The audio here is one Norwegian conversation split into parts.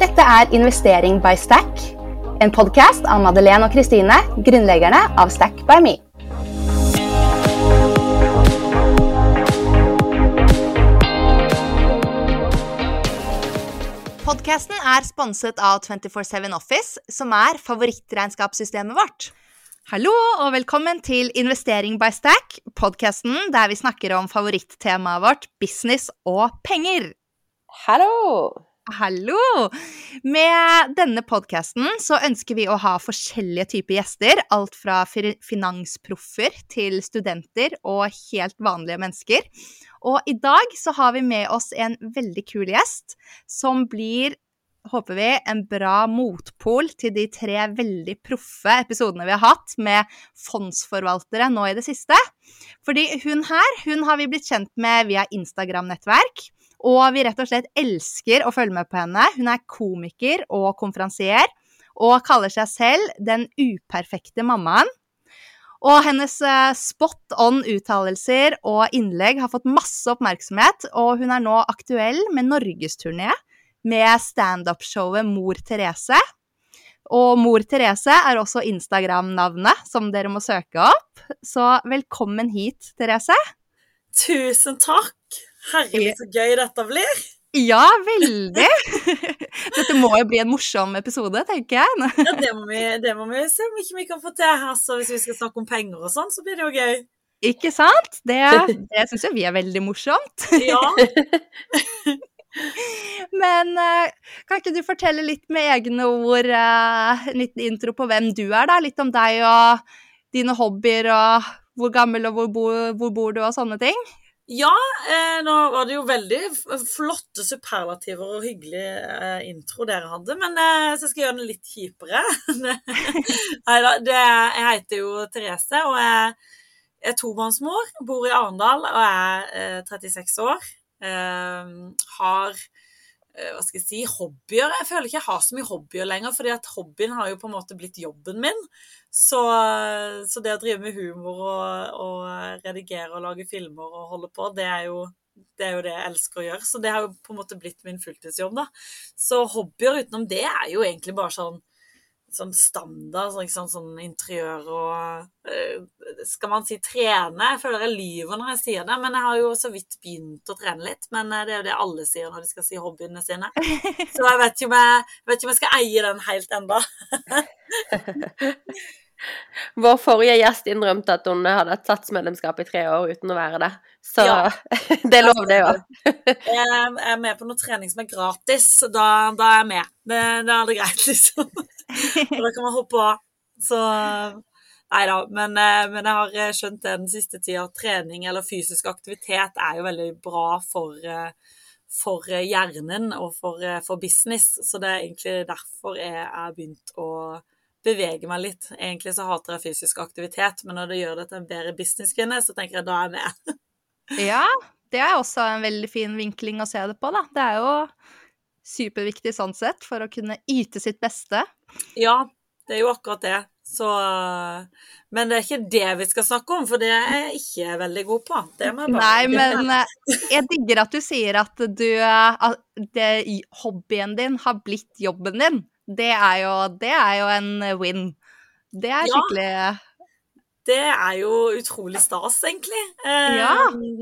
Dette er Investering by Stack, en podkast av Madeleine og Kristine, grunnleggerne av Stack by Me. Podkasten er sponset av 247 Office, som er favorittregnskapssystemet vårt. Hallo og velkommen til Investering by Stack, podkasten der vi snakker om favorittemaet vårt business og penger. Hallo! Hallo! Med denne podkasten så ønsker vi å ha forskjellige typer gjester. Alt fra finansproffer til studenter og helt vanlige mennesker. Og i dag så har vi med oss en veldig kul gjest som blir håper vi, en bra motpol til de tre veldig proffe episodene vi har hatt med fondsforvaltere nå i det siste. Fordi hun her, hun har vi blitt kjent med via Instagram-nettverk. Og vi rett og slett elsker å følge med på henne. Hun er komiker og konferansier, og kaller seg selv den uperfekte mammaen. Og hennes spot on uttalelser og innlegg har fått masse oppmerksomhet, og hun er nå aktuell med norgesturné med standup-showet Mor Therese. Og Mor Therese er også Instagram-navnet som dere må søke opp. Så velkommen hit, Therese. Tusen takk. Herregud, så gøy dette blir. Ja, veldig. Dette må jo bli en morsom episode, tenker jeg. ja, det må, vi, det må vi se om ikke vi kan få til. Altså, hvis vi skal snakke om penger og sånn, så blir det jo gøy. Ikke sant? Det, det syns jo vi er veldig morsomt. Ja. Men kan ikke du fortelle litt med egne ord, en liten intro på hvem du er, da? Litt om deg og dine hobbyer og hvor gammel og hvor, bo, hvor bor du og sånne ting? Ja, eh, nå var det jo veldig flotte superlativer og hyggelig eh, intro dere hadde, men eh, så skal jeg gjøre den litt kjipere. Nei da, jeg heter jo Therese, og jeg er tobarnsmor, bor i Arendal og er 36 år. har hva skal jeg si, hobbyer. Jeg føler ikke jeg har så mye hobbyer lenger, fordi at hobbyen har jo på en måte blitt jobben min. Så, så det å drive med humor og, og, redigere og lage filmer og holde på, det er, jo, det er jo det jeg elsker å gjøre. Så det har jo på en måte blitt min fulltidsjobb, da. Så hobbyer utenom det er jo egentlig bare sånn sånn standard, sånn, sånn interiør og øh, Skal man si trene? Jeg føler jeg lyver når jeg sier det, men jeg har jo så vidt begynt å trene litt. Men det er jo det alle sier når de skal si hobbyene sine. Så jeg vet ikke om jeg, vet ikke om jeg skal eie den helt enda. Vår forrige gjest innrømte at hun hadde et satsmedlemskap i tre år uten å være det. Så ja. det er lov, det òg. jeg er med på noe trening som er gratis, så da, da er jeg med. Det, da er det greit, liksom. Og da kan man hoppe av. Så Nei da, men, men, jeg har skjønt det den siste tida at trening eller fysisk aktivitet er jo veldig bra for, for hjernen og for, for, business. Så det er egentlig derfor jeg har begynt å bevege meg litt. Egentlig så hater jeg fysisk aktivitet, men når det gjør det til en bedre businesskvinne, så tenker jeg da er jeg med. ja, det er også en veldig fin vinkling å se det på, da. Det er jo superviktig sånn sett for å kunne yte sitt beste. Ja, det er jo akkurat det. Så Men det er ikke det vi skal snakke om, for det er jeg ikke veldig god på. Nei, men eh, jeg digger at du sier at du at det, Hobbyen din har blitt jobben din det er jo, det er jo en win. Det er skikkelig ja, Det er jo utrolig stas, egentlig. Ja.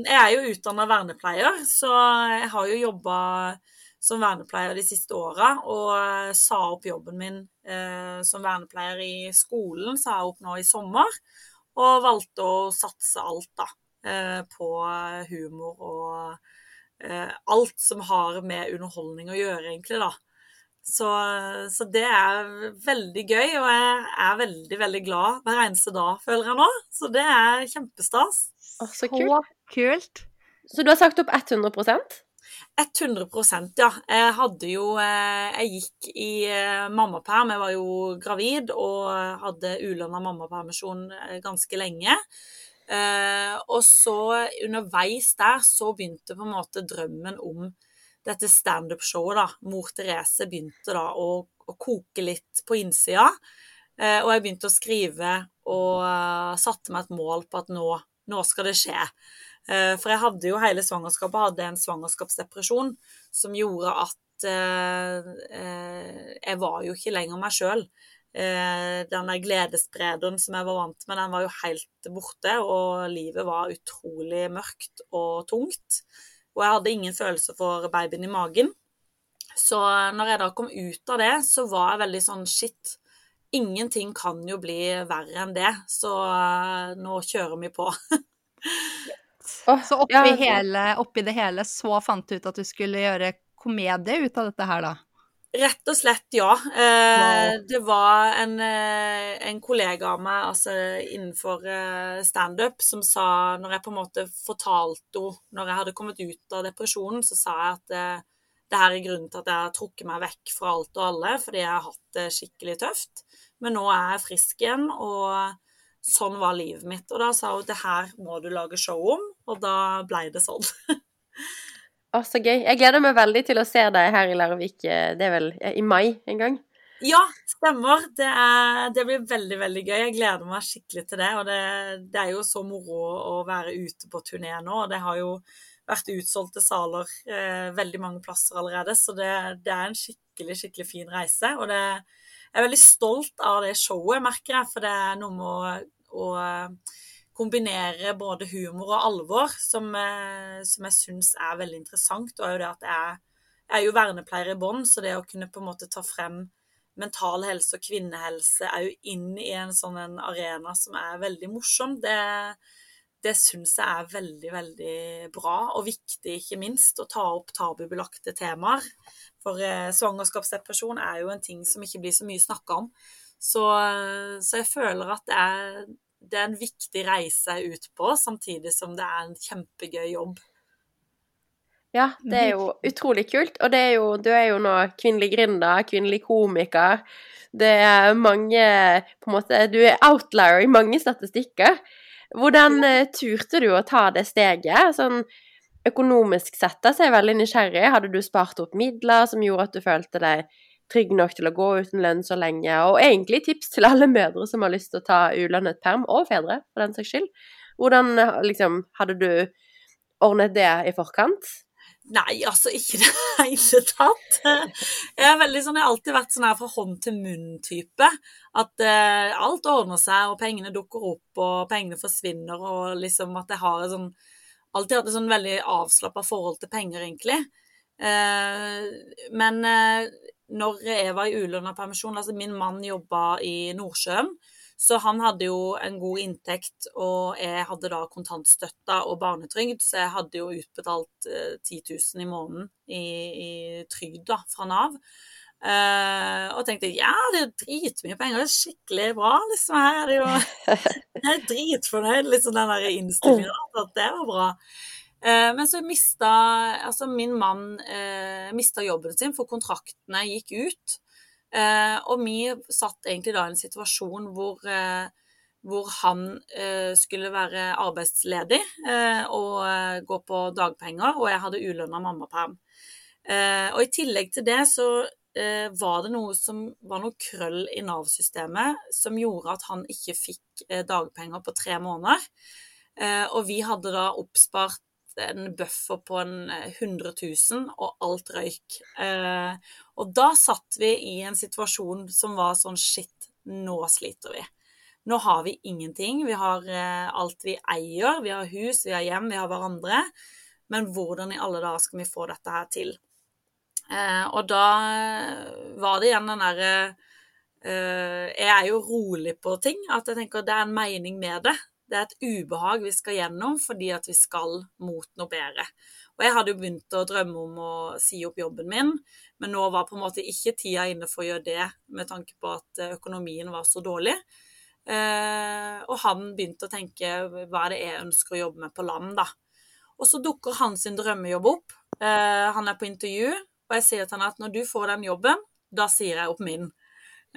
Jeg er jo utdanna vernepleier, så jeg har jo jobba som vernepleier de siste åra, og sa opp jobben min eh, som vernepleier i skolen, sa jeg opp nå i sommer, og valgte å satse alt, da, eh, på humor og eh, alt som har med underholdning å gjøre, egentlig, da. Så, så, det er veldig gøy, og jeg er veldig, veldig glad hver eneste dag, føler jeg nå. Så det er kjempestas. Oh, så kult. Så kult. Så du har sagt opp 100 100 ja. Jeg hadde jo eh, Jeg gikk i eh, mammaperm. Jeg var jo gravid og hadde ulønna mammapermisjon eh, ganske lenge. Og så underveis der så begynte på en måte drømmen om dette standup-showet, da, Mor Therese, begynte da å, å koke litt på innsida. Og jeg begynte å skrive og satte meg et mål på at nå, nå skal det skje. Eh, for jeg hadde jo hele svangerskapet hadde en svangerskapsdepresjon som gjorde at eh, eh, jeg var jo ikke lenger meg sjøl. Den der gledessprederen som jeg var vant med, den var jo helt borte, og livet var utrolig mørkt og tungt. Og jeg hadde ingen følelse for babyen i magen. Så når jeg da kom ut av det, så var jeg veldig sånn shit. Ingenting kan jo bli verre enn det, så nå kjører vi på. Åh, Så oppi, ja, hele, oppi det hele så fant du ut at du skulle gjøre komedie ut av dette her, da? Rett og slett, ja. Eh, det var en, eh, en kollega av meg altså innenfor eh, standup som sa, når jeg på en måte fortalte henne Når jeg hadde kommet ut av depresjonen, så sa jeg at eh, det her er grunnen til at jeg har trukket meg vekk fra alt og alle, fordi jeg har hatt det skikkelig tøft. Men nå er jeg frisk igjen, og sånn var livet mitt. Og da sa hun det her må du lage show om, og da ble det sånn. Å, så gøy. Jeg gleder meg veldig til å se deg her i Larvik. eh, Det er vel eh, i mai en gang? Ja, stemmer. Det, er, det blir veldig, veldig gøy. Jeg gleder meg skikkelig til det. Og det, det er jo så moro å være ute på turné nå. og Det har jo vært utsolgte saler eh, veldig mange plasser allerede, så det, det, er en skikkelig, skikkelig fin reise. Og det, jeg er veldig stolt av det showet, merker jeg, for det er noe med å, å kombinere både humor og alvor som, eh, som jeg syns er veldig interessant. Og er jo det at jeg, jeg er jo vernepleier i bånn, så det å kunne på en måte ta frem mental helse og kvinnehelse er jo inn i en sånn en arena som er veldig morsom. Det, det syns jeg er veldig, veldig bra, og viktig ikke minst, å ta opp tabubelagte temaer. For eh, svangerskapsdepresjon er jo en ting som ikke blir så mye snakka om. Så, så, jeg føler at det er, det er en viktig reise ute på, samtidig som det er en kjempegøy jobb. Ja, det er jo utrolig kult. Og det er jo, du er jo nå kvinnelig gründer, kvinnelig komiker. Det er mange på en måte, Du er outlier i mange statistikker. Hvordan uh, turte du å ta det steget? Sånn økonomisk sett da, så er jeg veldig nysgjerrig. Hadde du spart opp midler som gjorde at du følte deg trygg nok til å gå uten lønn så lenge? Og egentlig tips til alle mødre som har lyst til å ta ulønnet perm, og fedre for den saks skyld. Hvordan liksom, hadde du ordnet det i forkant? Nei, altså ikke i det hele tatt. Jeg er sånn, jeg har alltid vært sånn her fra hånd til munn-type. At eh, alt ordner seg, og pengene dukker opp, og pengene forsvinner, og liksom at jeg har en sånn Alltid hatt et sånn veldig avslappa forhold til penger, egentlig. Eh, men eh, når jeg var i ulønna permisjon Altså, min mann jobba i Nordsjøen. Så han hadde jo en god inntekt, og jeg hadde da kontantstøtta og barnetrygd, så jeg hadde jo utbetalt eh, 10 000 i måneden i, i trygd da, fra Nav. Eh, og tenkte ja, det er dritmye penger, det er skikkelig bra, liksom. Her er det jo Jeg er dritfornøyd, liksom den der innstillingen, at det var bra. Uh, men så mista altså min mann uh, mista jobben sin, for kontraktene gikk ut. Eh, og vi satt egentlig da i en situasjon hvor, eh, hvor han eh, skulle være arbeidsledig og gå på dagpenger, og jeg hadde ulønna mammaperm. og i tillegg til det så var det noe som var noe krøll i Nav-systemet som gjorde at han ikke fikk dagpenger på tre måneder. og vi hadde da oppspart en buffer på en 100 000, og alt røyk. Eh, og da satt vi i en situasjon som var sånn shit, nå sliter vi. Nå har vi ingenting. Vi har eh, alt vi eier. Vi har hus, vi har hjem, vi har hverandre. Men hvordan i alle dager skal vi få dette her til? Eh, og da var det igjen den derre Jeg er jo rolig på ting. At jeg tenker det er en mening med det. Det er et ubehag vi skal gjennom fordi at vi skal mot noe bedre. Og jeg hadde jo begynt å drømme om å si opp jobben min, men nå var på en måte ikke tida inne for å gjøre det med tanke på at økonomien var så dårlig. Eh, og han begynte å tenke hva er det jeg ønsker å jobbe med på land, da. Og så dukker hans drømmejobb opp. Eh, han er på intervju, og jeg sier til han at når du får den jobben, da sier jeg opp min.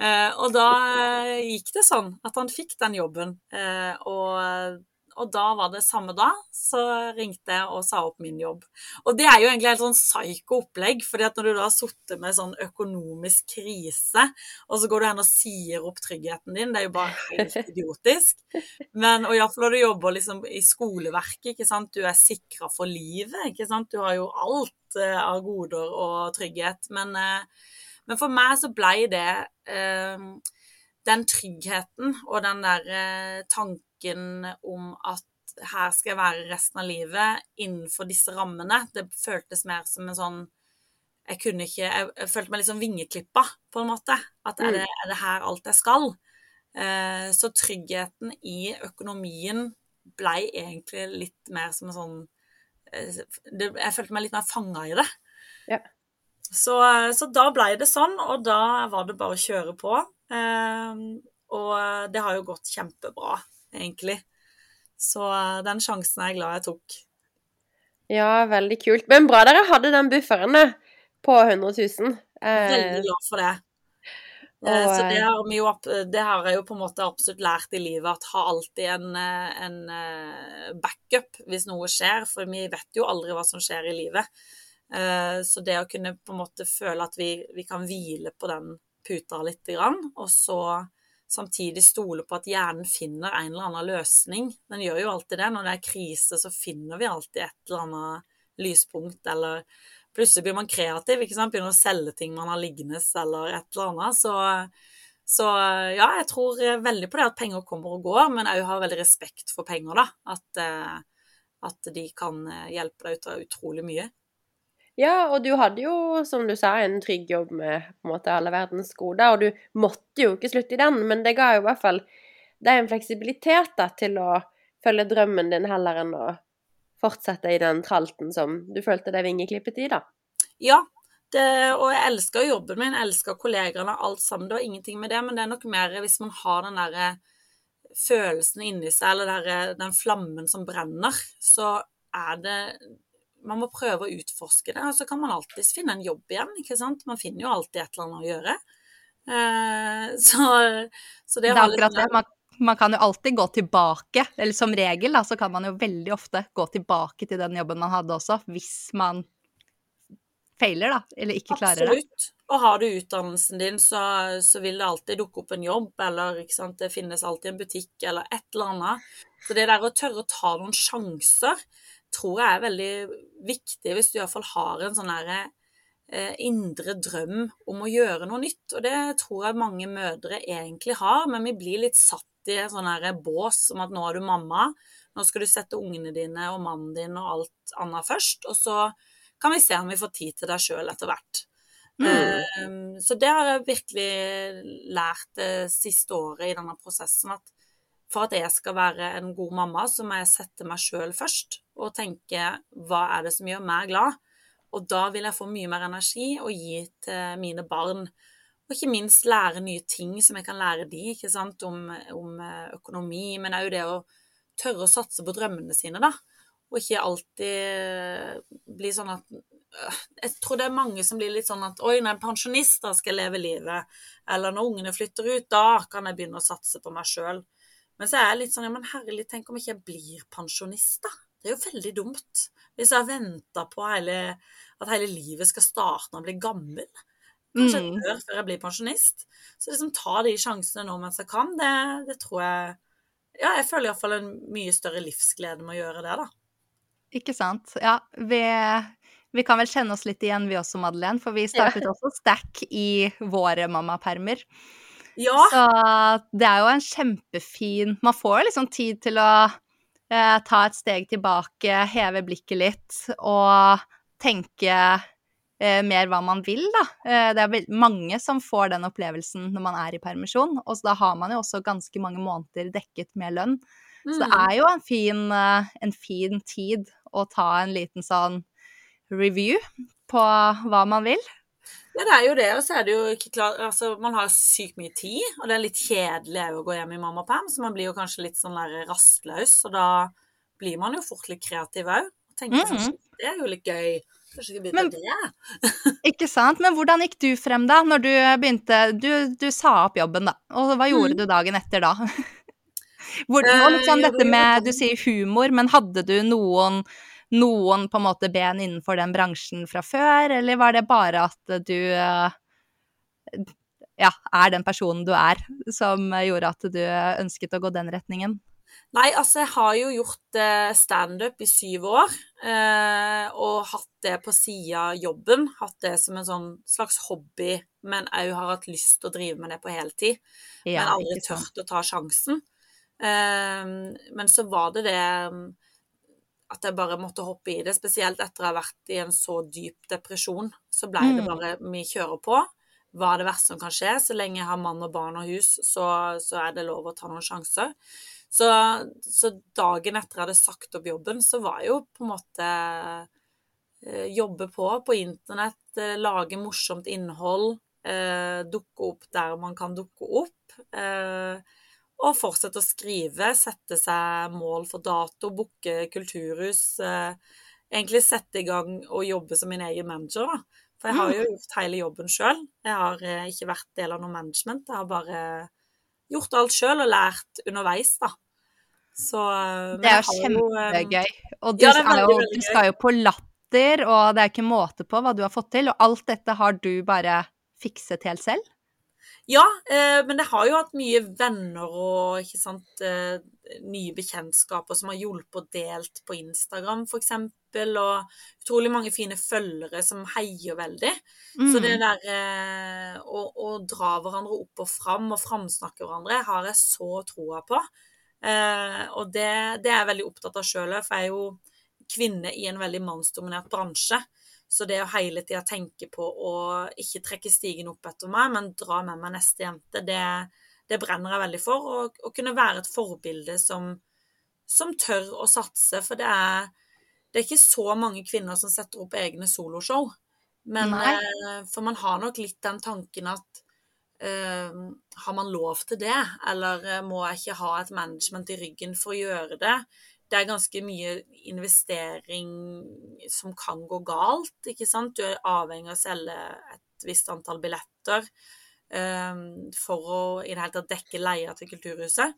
Uh, og da uh, gikk det sånn at han fikk den jobben. Uh, og og da var det samme da, så ringte jeg og sa opp min jobb. Og det er jo egentlig helt sånn psyko opplegg, fordi at når du da har sittet med sånn økonomisk krise, og så går du hen og sier opp tryggheten din, det er jo bare helt idiotisk. Men, og iallfall når du jobber liksom i skoleverket, ikke sant, du er sikra for livet, ikke sant, du har jo alt eh, av goder og trygghet. Men, eh, men for meg så blei det eh, den tryggheten og den der eh, tanken om at her skal jeg være resten av livet innenfor disse rammene, det føltes mer som en sånn Jeg kunne ikke Jeg, følte meg litt sånn vingeklippa, på en måte. At er det, er det her alt jeg skal? Eh, så tryggheten i økonomien blei egentlig litt mer som en sånn eh, det, Jeg følte meg litt mer fanga i det. Ja. Så, så da blei det sånn, og da var det bare å kjøre på. Eh, og det har jo gått kjempebra, egentlig. Så den sjansen er jeg glad jeg tok. Ja, veldig kult. Men bra dere hadde den bufferen på 100 000. Veldig glad for det. Og, Eh, Så det har, vi jo, det har jeg jo på en måte absolutt lært i livet, at ha alltid en, eh, en eh, backup hvis noe skjer, for vi vet jo aldri hva som skjer i livet. Eh, Så det å kunne på en måte føle at vi, vi kan hvile på den puta litt, grann, og så samtidig stole på at hjernen finner en eller annen løsning. Den gjør jo alltid det. Når det er krise, så finner vi alltid et eller annet lyspunkt, eller plutselig blir man kreativ, ikke sant? begynner å selge ting man har liggende, eller et eller annet. Så, så ja, jeg tror veldig på det at penger kommer og går, men òg har veldig respekt for penger, da. At, eh, at de kan eh, hjelpe deg ut av utrolig mye. Ja, og du hadde jo, som du sa, en trygg jobb med på en måte alle verdens goder, og du måtte jo ikke slutte i den, men det ga jo i hvert fall deg en fleksibilitet da, til å følge drømmen din heller enn å fortsette i den tralten som du følte deg vingeklippet i, da. Ja, det, og jeg elsker jobben min, elsker kollegaene, alt sammen. Det har ingenting med det, men det er nok mer hvis man har den derre følelsen inni seg, eller der, den flammen som brenner, så er det Man må prøve å utforske det, og så kan man alltids finne en jobb igjen, ikke sant. Man finner jo alltid et eller annet å gjøre. Eh, så, så det Det er akkurat det. Man, man kan jo alltid gå tilbake, eller som regel da, så kan man jo veldig ofte gå tilbake til den jobben man hadde også, hvis man feiler, da, eller ikke klarer det. Absolutt. Og har du utdannelsen din, så, så vil det alltid dukke opp en jobb, eller det finnes alltid en butikk, eller et eller annet. Så det der å tørre å ta noen sjanser, tror jeg er veldig viktig hvis du iallfall har en sånn derre eh, indre drøm om å gjøre noe nytt. Og det tror jeg mange mødre egentlig har, men vi blir litt satt i en sånn her bås om at nå er du mamma, nå skal du sette ungene dine og mannen din og alt annet først, og så kan vi se om vi får tid til deg sjøl etter hvert. Mm. så det har jeg virkelig lært det siste året i denne prosessen, at for at jeg skal være en god mamma, så må jeg sette meg sjøl først og tenke hva er det som gjør meg glad? Og da vil jeg få mye mer energi å gi til mine barn. Og ikke minst lære nye ting som jeg kan lære de, ikke sant, om, om eh, økonomi, men òg det å tørre å satse på drømmene sine, da. Og ikke alltid bli sånn at øh, Jeg tror det er mange som blir litt sånn at Oi, når jeg er pensjonist, da skal jeg leve livet. Eller når ungene flytter ut, da kan jeg begynne å satse på meg sjøl. Men så er jeg litt sånn Ja, men herlig, tenk om ikke jeg blir pensjonist, da. Det er jo veldig dumt. Hvis jeg har venta på hele, at hele livet skal starte når jeg blir gammel. Kanskje jeg Mm. dør før jeg blir pensjonist. Så liksom ta de sjansene nå mens jeg kan, det, det tror jeg Ja, jeg føler iallfall en mye større livsglede med å gjøre det, da. Ikke sant. Ja, vi, vi kan vel kjenne oss litt igjen vi også, Madeleine, for vi startet også Stack i våre mammapermer. Ja, Så det er jo en kjempefin Man får liksom tid til å eh, ta et steg tilbake, heve blikket litt og tenke eh, mer hva man vil, da. Eh, det er mange som får den opplevelsen når man er i permisjon, og så da har man jo også ganske mange måneder dekket med lønn. Så det Mm. er jo en fin, eh, en fin tid å ta en liten sånn review på hva man vil. Ja, det er jo det, og så er det jo ikke klart Altså, man har sykt mye tid, og det er litt kjedelig å gå hjem i pam, så man blir jo kanskje litt sånn der rastløs, og da blir man jo fort litt kreativ òg. Og tenker mm -hmm. det er jo litt gøy. Kanskje jeg begynne det? Ikke sant? Men hvordan gikk du frem da, når du begynte Du, du sa opp jobben, da. Og hva gjorde Mm. du dagen etter da? Hvor, Eh, sånn dette med. Du sier humor, men hadde du noen, noen på en måte ben innenfor den bransjen fra før, eller var det bare at du eh, ja, er den personen du er, som gjorde at du ønsket å gå den retningen? Nei, altså jeg har jo gjort eh, standup i syv år, eh, og hatt det på sida av jobben. Hatt det som en sånn slags hobby, men òg har hatt lyst til å drive med det på heltid. men aldri tørt å ta sjansen. Men så var det det um, at jeg bare måtte hoppe i det, spesielt etter å ha vært i en så dyp depresjon. Så blei det Mm. bare vi kjører på. Hva er det verste som kan skje? Så lenge jeg har mann og barn og hus, så, så er det lov å ta noen sjanser. Så, så dagen etter jeg hadde sagt opp jobben, så var jeg jo på en måte eh, Jobbe på på internett, eh, lage morsomt innhold, eh, dukke opp der man kan dukke opp. Eh, og fortsette å skrive, sette seg mål for dato, booke kulturhus. Eh, egentlig sette i gang og jobbe som min egen manager, da. For jeg har jo gjort hele jobben sjøl. Jeg har eh, ikke vært del av noe management. Jeg har bare gjort alt sjøl og lært underveis, da. Så eh, Det er jo jo, eh, kjempegøy. Og du, ja, jo, veldig, veldig du skal jo på latter, og det er ikke måte på hva du har fått til. Og alt dette har du bare fikset helt selv? Ja, eh, men jeg har jo hatt mye venner og sant, eh, nye bekjentskaper som har hjulpet og delt på Instagram f.eks. Og utrolig mange fine følgere som heier veldig. Så det Mm. der eh, å, å dra hverandre opp og fram og framsnakke hverandre har jeg så troa på. Eh, og det, det er jeg veldig opptatt av sjøl, for jeg er jo kvinne i en veldig mannsdominert bransje. Så det å hele tida tenke på å ikke trekke stigen opp etter meg, men dra med meg neste jente, det, det brenner jeg veldig for. Og, og kunne være et forbilde som, som tør å satse. For det er, det er ikke så mange kvinner som setter opp egne soloshow. Men eh, For man har nok litt den tanken at eh, har man lov til det, eller eh, må jeg ikke ha et management i ryggen for å gjøre det? Det er ganske mye investering som kan gå galt, ikke sant? Du er avhengig av å selge et visst antall billetter um, for å i det hele tatt dekke leia til Kulturhuset.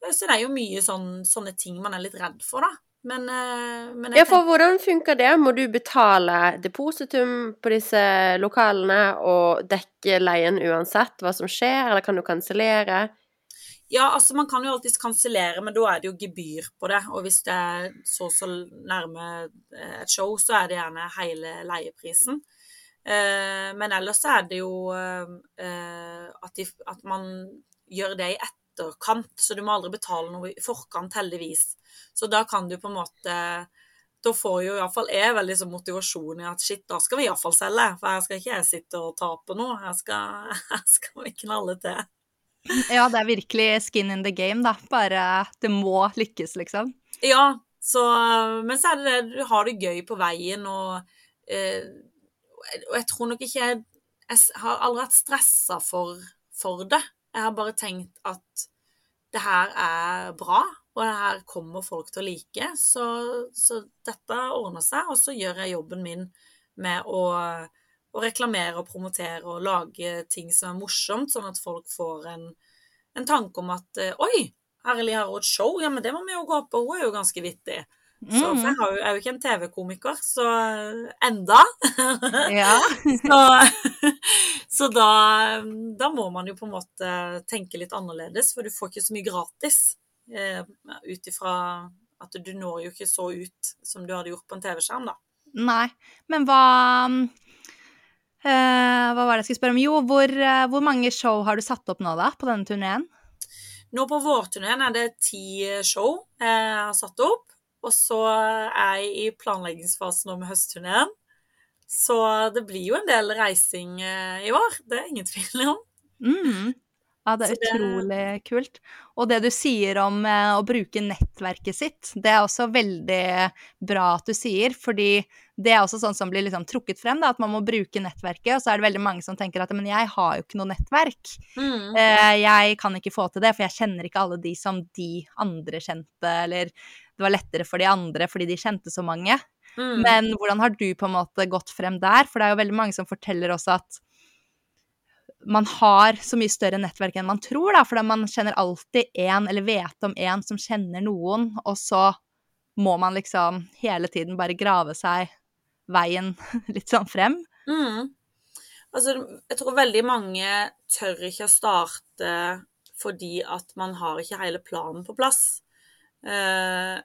Eh, Så det er jo mye sånn, sånne ting man er litt redd for, da. Men, eh, men Ja, for hvordan funker det? Må du betale depositum på disse lokalene og dekke leien uansett hva som skjer, eller kan du kansellere? Ja, altså man kan jo alltids kansellere, men da er det jo gebyr på det. Og hvis det er så så nærme eh, et show, så er det gjerne hele leieprisen. Eh, men ellers er det jo eh, at, man gjør det i etterkant, så du må aldri betale noe i forkant, heldigvis. Så da kan du på en måte da får jo iallfall jeg veldig sånn motivasjon i at shit, da skal vi iallfall selge. For her skal ikke jeg sitte og tape noe. Her skal, her skal vi knalle til. Ja, det er virkelig skin in the game, da. Bare det må lykkes, liksom. Ja, så, men så er det det, du har det gøy på veien, og, eh, og jeg tror nok ikke jeg, jeg har aldri vært stressa for, for det. Jeg har bare tenkt at det her er bra, og det her kommer folk til å like. Så, så dette ordner seg, og så gjør jeg jobben min med å, å reklamere og promotere og lage ting som er morsomt, sånn at folk får en, en tanke om at eh, oi, Herlig har et show, ja, men det må vi jo gå på, hun er jo ganske vittig. Så, for jeg, Mm. har jo, jeg er jo ikke en TV-komiker, så enda. Ja. så så da, da må man jo på en måte tenke litt annerledes, for du får ikke så mye gratis. Eh, ut ifra at du når jo ikke så ut som du hadde gjort på en TV-skjerm, da. Nei. Men hva eh, Hva var det jeg skulle spørre om? Jo, hvor, eh, hvor mange show har du satt opp nå, da, på denne turneen? Nå på vårturneen er det ti show jeg har satt opp. Og så er jeg i planleggingsfasen nå med høstturneen. Så det blir jo en del reising eh, i år. Det er ingen tvil om. Mm. Ja, det er det- utrolig kult. Og det du sier om eh, å bruke nettverket sitt, det er også veldig bra at du sier, fordi det er også sånn som blir liksom trukket frem, da, at man må bruke nettverket, og så er det veldig mange som tenker at men jeg har jo ikke noe nettverk. Mm. Eh, jeg kan ikke få til det, for jeg kjenner ikke alle de som de andre kjente, eller det var lettere for de andre fordi de kjente så mange. Mm. Men hvordan har du på en måte gått frem der? For det er jo veldig mange som forteller også at man har så mye større nettverk enn man tror, da, for man kjenner alltid én, eller vet om en som kjenner noen, og så må man liksom hele tiden bare grave seg veien litt sånn frem. Mm. Altså, jeg tror veldig mange tør ikke å starte fordi at man har ikke hele planen på plass. Eh,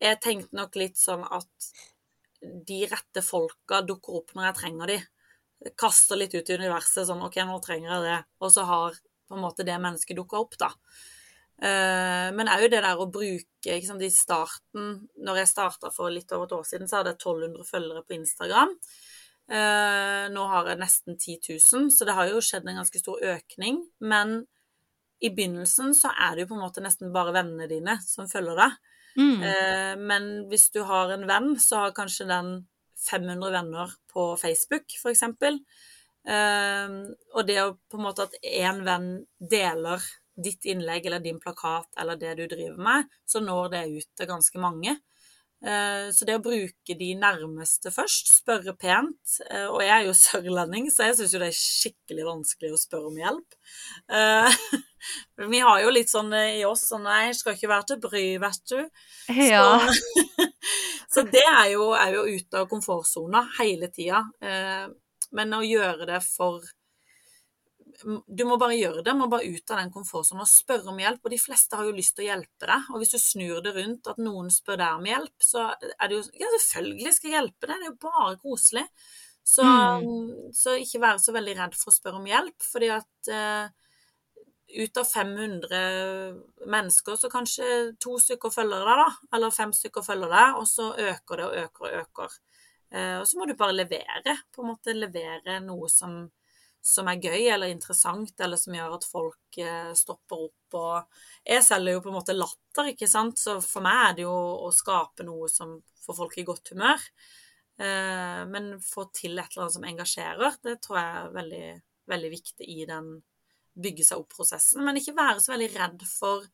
jeg tenkte nok litt sånn at de rette folka dukker opp når jeg trenger de. Kaster litt ut i universet sånn OK, nå trenger jeg det. Og så har på en måte det mennesket dukka opp, da. Eh, men òg det der å bruke ikke sant, I starten, når jeg starta for litt over et år siden, så hadde jeg 1200 følgere på Instagram. Eh, nå har jeg nesten 10 000, så det har jo skjedd en ganske stor økning. Men i begynnelsen så er det jo på en måte nesten bare vennene dine som følger deg. Mm. Eh, men hvis du har en venn, så har kanskje den 500 venner på Facebook, f.eks. Eh, og det å på en måte at én venn deler ditt innlegg eller din plakat eller det du driver med, så når det ut til ganske mange. Eh, så det å bruke de nærmeste først, spørre pent eh, Og jeg er jo sørlending, så jeg syns jo det er skikkelig vanskelig å spørre om hjelp. Eh, vi har jo litt sånn i oss sånn Nei, skal ikke være til bry, vet du. Ja. Så, så det er jo, er jo ute av komfortsona hele tida. Men å gjøre det for du må bare gjøre det. Du må bare ut av den komfortsonen og spørre om hjelp. Og de fleste har jo lyst til å hjelpe deg. Og hvis du snur det rundt at noen spør deg om hjelp, så er det jo Ja, selvfølgelig skal jeg hjelpe deg. Det er jo bare koselig. Så, Mm. så ikke være så veldig redd for å spørre om hjelp, fordi at eh, ut av 500 mennesker, så kanskje to stykker følger deg, da. Eller fem stykker følger deg, og så øker det og øker og øker. Eh, og så må du bare levere. På en måte levere noe som som er gøy eller interessant, eller som gjør at folk eh, stopper opp. Og jeg selger jo på en måte latter, ikke sant, så for meg er det jo å skape noe som får folk i godt humør. Eh, men få til et eller annet som engasjerer, det tror jeg er veldig, veldig viktig i den bygge seg opp-prosessen. Men ikke være så veldig redd for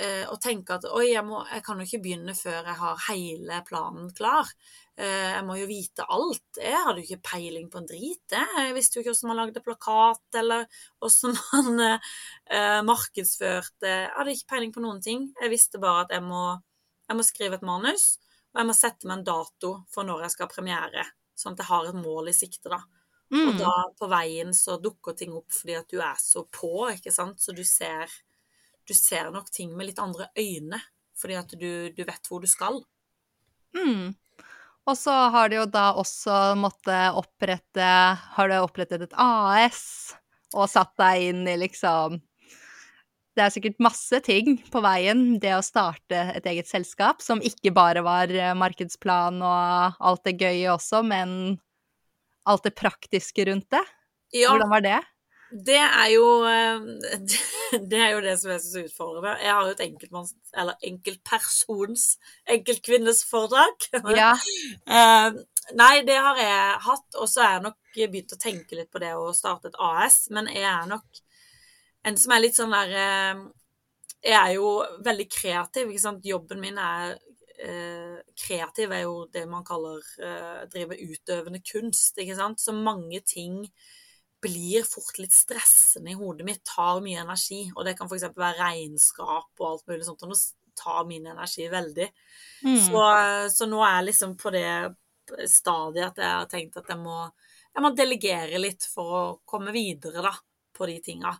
eh, og tenke at oi, jeg, må, jeg kan jo ikke begynne før jeg har hele planen klar. Eh, jeg må jo vite alt. Jeg hadde jo ikke peiling på en drit. Jeg, jeg visste jo ikke hvordan man lagde plakat, eller hvordan man eh, markedsførte. Jeg hadde ikke peiling på noen ting. Jeg visste bare at jeg må, jeg må skrive et manus, og jeg må sette meg en dato for når jeg skal ha premiere. Sånn at jeg har et mål i sikte, da. Mm. Og da på veien så dukker ting opp fordi at du er så på, ikke sant. Så du ser, du ser nok ting med litt andre øyne fordi at du, du vet hvor du skal. Mm. Og så har du jo da også måttet opprette Har du opprettet et AS og satt deg inn i liksom Det er sikkert masse ting på veien, det å starte et eget selskap, som ikke bare var eh, markedsplan og alt det gøye også, men alt det praktiske rundt det. Ja, Hvordan var det? Det er jo eh, Det er jo det som er utfordrende. Jeg har jo et enkeltmanns... Eller enkeltpersons enkeltkvinnesforedrag. Ja. Eh, nei, det har jeg hatt, og så er jeg nok begynt å tenke litt på det å starte et AS, men jeg er nok en som er litt sånn der eh, Jeg er jo veldig kreativ, ikke sant. Jobben min er Kreativ er jo det man kaller drive utøvende kunst, ikke sant. Så mange ting blir fort litt stressende i hodet mitt, tar mye energi. Og det kan f.eks. være regnskap og alt mulig sånt, og nå tar min energi veldig. Mm. Så, så nå er jeg liksom på det stadiet at jeg har tenkt at jeg må, jeg må delegere litt for å komme videre, da, på de tinga.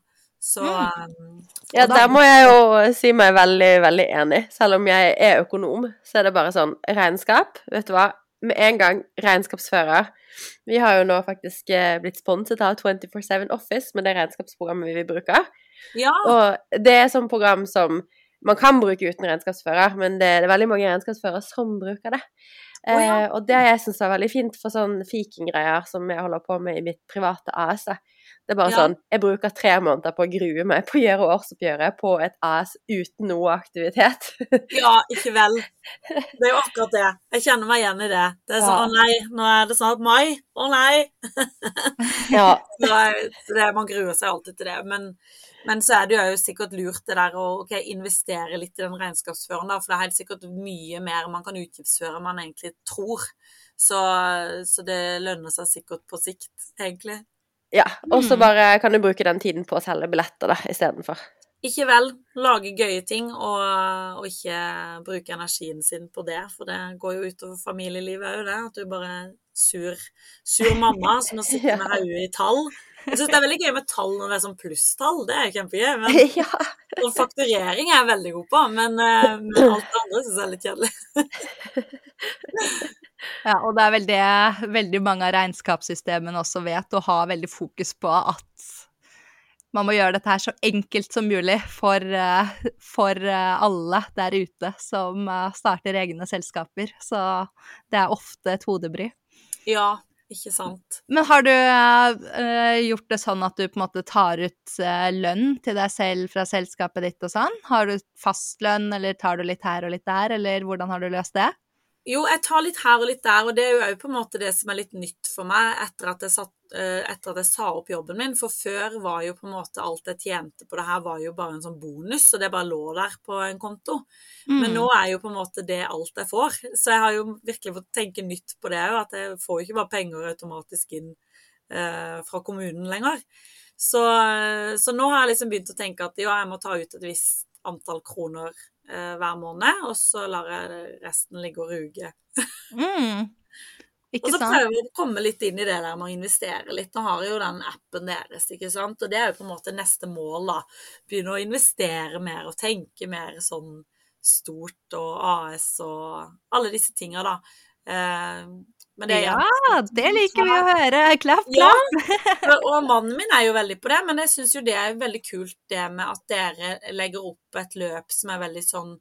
Så, mm. Ja, der må jeg jo si meg veldig, veldig enig. Selv om jeg er økonom, så er det bare sånn regnskap. Vet du hva? Med en gang regnskapsfører. Vi har jo nå faktisk eh, blitt sponset av 24-7 Office med det regnskapsprogrammet vi bruker. Ja, Og det er sånn program som man kan bruke uten regnskapsfører, men det, det er veldig mange regnskapsførere som bruker det. Oh, ja. eh, og det jeg syns er veldig fint for sånn fiking-greier som jeg holder på med i mitt private AS. da. Det er bare Ja. sånn Jeg bruker tre måneder på å grue meg på å gjøre årsoppgjøret på et AS uten noe aktivitet. ja, ikke vel. Det er jo akkurat det. Jeg kjenner meg igjen i det. Det er sånn å nei, nå er det snart mai. Å nei. ja. Det, man gruer seg alltid til det. Men, men så er det jo sikkert lurt det der å okay, investere litt i den regnskapsføreren, da, for det er helt sikkert mye mer man kan utgiftsføre enn man egentlig tror. Så, så det lønner seg sikkert på sikt, egentlig. Ja, og så Mm. bare kan du bruke den tiden på å selge billetter da, istedenfor. Ikke vel lage gøye ting og, og ikke bruke energien sin på det, for det går jo utover familielivet òg, det. At du bare sur, sur mamma som har sittet med hodet i tall. Jeg syns det er veldig gøy med tall når det er sånn plusstall, det er kjempegøy. Men ja. og fakturering er jeg veldig god på, men, eh, men alt det andre syns jeg er litt kjedelig. Ja, og det er vel det veldig mange av regnskapssystemene også vet, å ha veldig fokus på at man må gjøre dette her så enkelt som mulig for, eh, for eh, alle der ute som starter egne selskaper. Så det er ofte et hodebry. Ja, ikke sant. Men har du uh, gjort det sånn at du på en måte tar ut uh, lønn til deg selv fra selskapet ditt og sånn? Har du fastlønn, eller tar du litt her og litt der, eller hvordan har du løst det? Jo, jeg tar litt her og litt der, og det er jo òg på en måte det som er litt nytt for meg etter at, satt, eh, etter at jeg sa opp jobben min. For før var jo på en måte alt jeg tjente på det her, var jo bare en sånn bonus, og det bare lå der på en konto. Men Mm. nå er jo på en måte det alt jeg får. Så jeg har jo virkelig fått tenke nytt på det òg, at jeg får jo ikke bare penger automatisk inn eh, fra kommunen lenger. Så, så nå har jeg liksom begynt å tenke at ja, jeg må ta ut et visst antall kroner eh, hver måned, og så lar jeg resten ligge og ruge. Mm. Og så prøver vi å komme litt inn i det der med å investere litt. Nå har jeg jo den appen deres, ikke sant. Og det er jo på en måte neste mål, da. Begynne å investere mer og tenke mer sånn stort og AS og alle disse tinga, da. Eh, men det Ja, det liker vi å høre. Klapp, Ja, klapp. og mannen min er jo veldig på det, men jeg syns jo det er veldig kult det med at dere legger opp et løp som er veldig sånn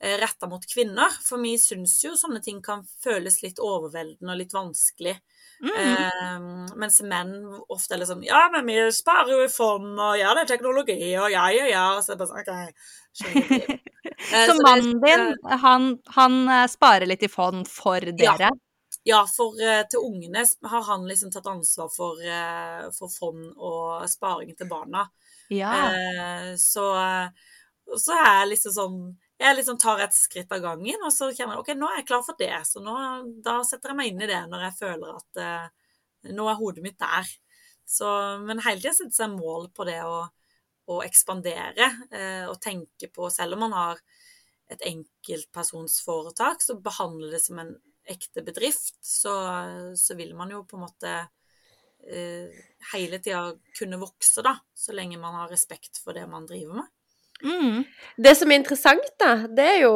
retta mot kvinner. For vi syns jo sånne ting kan føles litt overveldende og litt vanskelig. Mm. Eh, mens menn ofte er litt sånn Ja, men vi sparer jo i fond, og ja, det er teknologi, og ja, ja, ja. Så jeg bare sånn okay. Eh, Så det- mannen din, han, han eh, sparer litt i fond for dere? Ja, for eh, til ungene har han liksom tatt ansvar for, eh, for fond og sparing til barna. Ja. Eh, så, så er jeg liksom sånn Jeg liksom tar et skritt av gangen, og så kjenner jeg ok, nå er jeg klar for det. Så nå, da setter jeg meg inn i det når jeg føler at eh, nå er hodet mitt der. Så, men hele tida setter seg mål på det å, å ekspandere eh, og tenke på Selv om man har et enkeltpersonsforetak, så behandle det som en ekte bedrift, så, så vil man jo på en måte eh, hele tida kunne vokse, da. Så lenge man har respekt for det man driver med. Mm. Det som er interessant, da, det er jo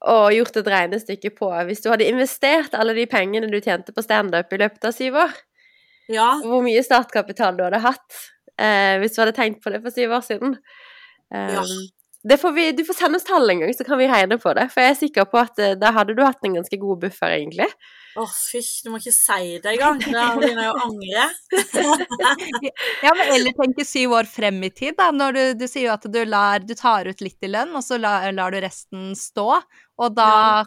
å gjort et regnestykke på Hvis du hadde investert alle de pengene du tjente på standup i løpet av syv år, Ja, hvor mye startkapital du hadde hatt eh, hvis du hadde tenkt på det for syv år siden. Um, Ja. Det får vi, du får sende oss tall en gang, så kan vi regne på det. For jeg er sikker på at eh, da hadde du hatt en ganske god buffer, egentlig. Å, fysj, du må ikke si det engang. Da begynner jeg å angre. Ja, men eller tenke syv år frem i tid, da. Når du, du sier jo at du, lar, du tar ut litt i lønn, og så lar, lar du resten stå. Og da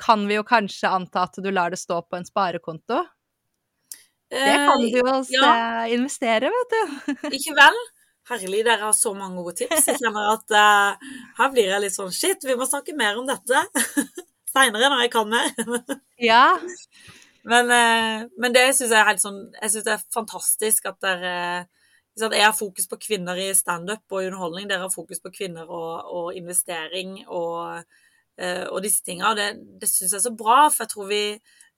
kan vi jo kanskje anta at du lar det stå på en sparekonto. Det kan du jo Eh, ja. investere, vet du. Ikke vel? Herlig, dere har så mange gode tips. Jeg kjenner at uh, her blir jeg litt sånn Shit, vi må snakke mer om dette seinere når jeg kan mer. Ja. Men, uh, men det syns jeg er helt sånn Jeg syns det er fantastisk at dere ikke Jeg har fokus på kvinner i standup og underholdning. Dere har fokus på kvinner og, og investering og, uh, og disse tinga. Og det, det syns jeg er så bra, for jeg tror vi,